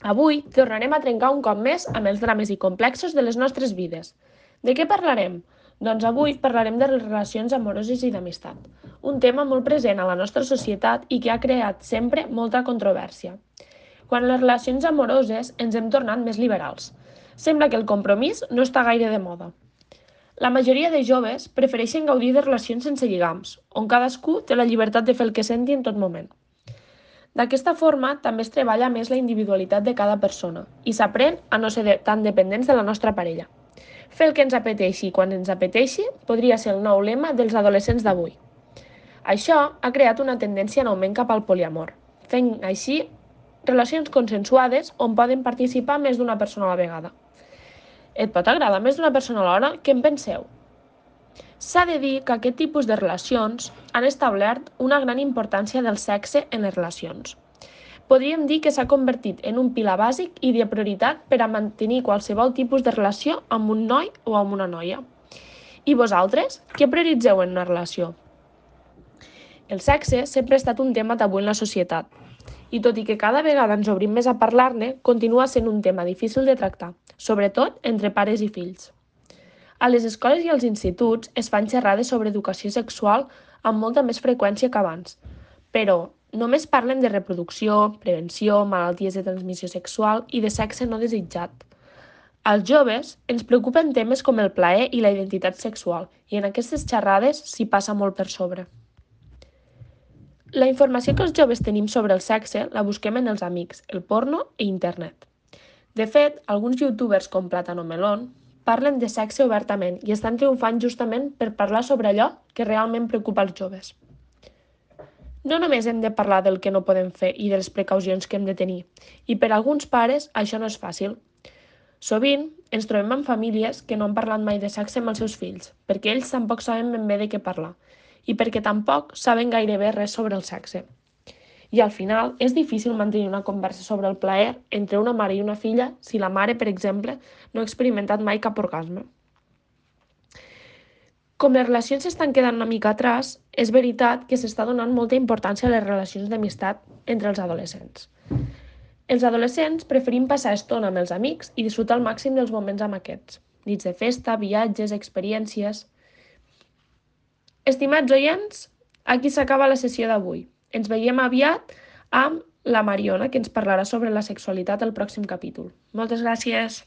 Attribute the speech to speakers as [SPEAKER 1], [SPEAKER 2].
[SPEAKER 1] Avui tornarem a trencar un cop més amb els drames i complexos de les nostres vides. De què parlarem? Doncs avui parlarem de les relacions amoroses i d'amistat, un tema molt present a la nostra societat i que ha creat sempre molta controvèrsia. Quan les relacions amoroses ens hem tornat més liberals. Sembla que el compromís no està gaire de moda. La majoria de joves prefereixen gaudir de relacions sense lligams, on cadascú té la llibertat de fer el que senti en tot moment. D'aquesta forma, també es treballa més la individualitat de cada persona i s'aprèn a no ser tan dependents de la nostra parella. Fer el que ens apeteixi quan ens apeteixi podria ser el nou lema dels adolescents d'avui. Això ha creat una tendència en augment cap al poliamor, fent així relacions consensuades on poden participar més d'una persona a la vegada. Et pot agradar més d'una persona alhora? Què en penseu? S'ha de dir que aquest tipus de relacions han establert una gran importància del sexe en les relacions. Podríem dir que s'ha convertit en un pilar bàsic i de prioritat per a mantenir qualsevol tipus de relació amb un noi o amb una noia. I vosaltres, què prioritzeu en una relació? El sexe sempre ha estat un tema tabú en la societat, i tot i que cada vegada ens obrim més a parlar-ne, continua sent un tema difícil de tractar, sobretot entre pares i fills. A les escoles i als instituts es fan xerrades sobre educació sexual amb molta més freqüència que abans, però només parlen de reproducció, prevenció, malalties de transmissió sexual i de sexe no desitjat. Als joves ens preocupen temes com el plaer i la identitat sexual i en aquestes xerrades s'hi passa molt per sobre. La informació que els joves tenim sobre el sexe la busquem en els amics, el porno i internet. De fet, alguns youtubers com Plátano Melón parlen de sexe obertament i estan triomfant justament per parlar sobre allò que realment preocupa els joves. No només hem de parlar del que no podem fer i de les precaucions que hem de tenir, i per a alguns pares això no és fàcil. Sovint ens trobem amb famílies que no han parlat mai de sexe amb els seus fills, perquè ells tampoc saben ben bé de què parlar, i perquè tampoc saben gairebé res sobre el sexe. I al final és difícil mantenir una conversa sobre el plaer entre una mare i una filla si la mare, per exemple, no ha experimentat mai cap orgasme. Com les relacions s'estan quedant una mica atràs, és veritat que s'està donant molta importància a les relacions d'amistat entre els adolescents. Els adolescents preferim passar estona amb els amics i disfrutar al màxim dels moments amb aquests. Nits de festa, viatges, experiències... Estimats oients, aquí s'acaba la sessió d'avui. Ens veiem aviat amb la Mariona, que ens parlarà sobre la sexualitat al pròxim capítol. Moltes gràcies!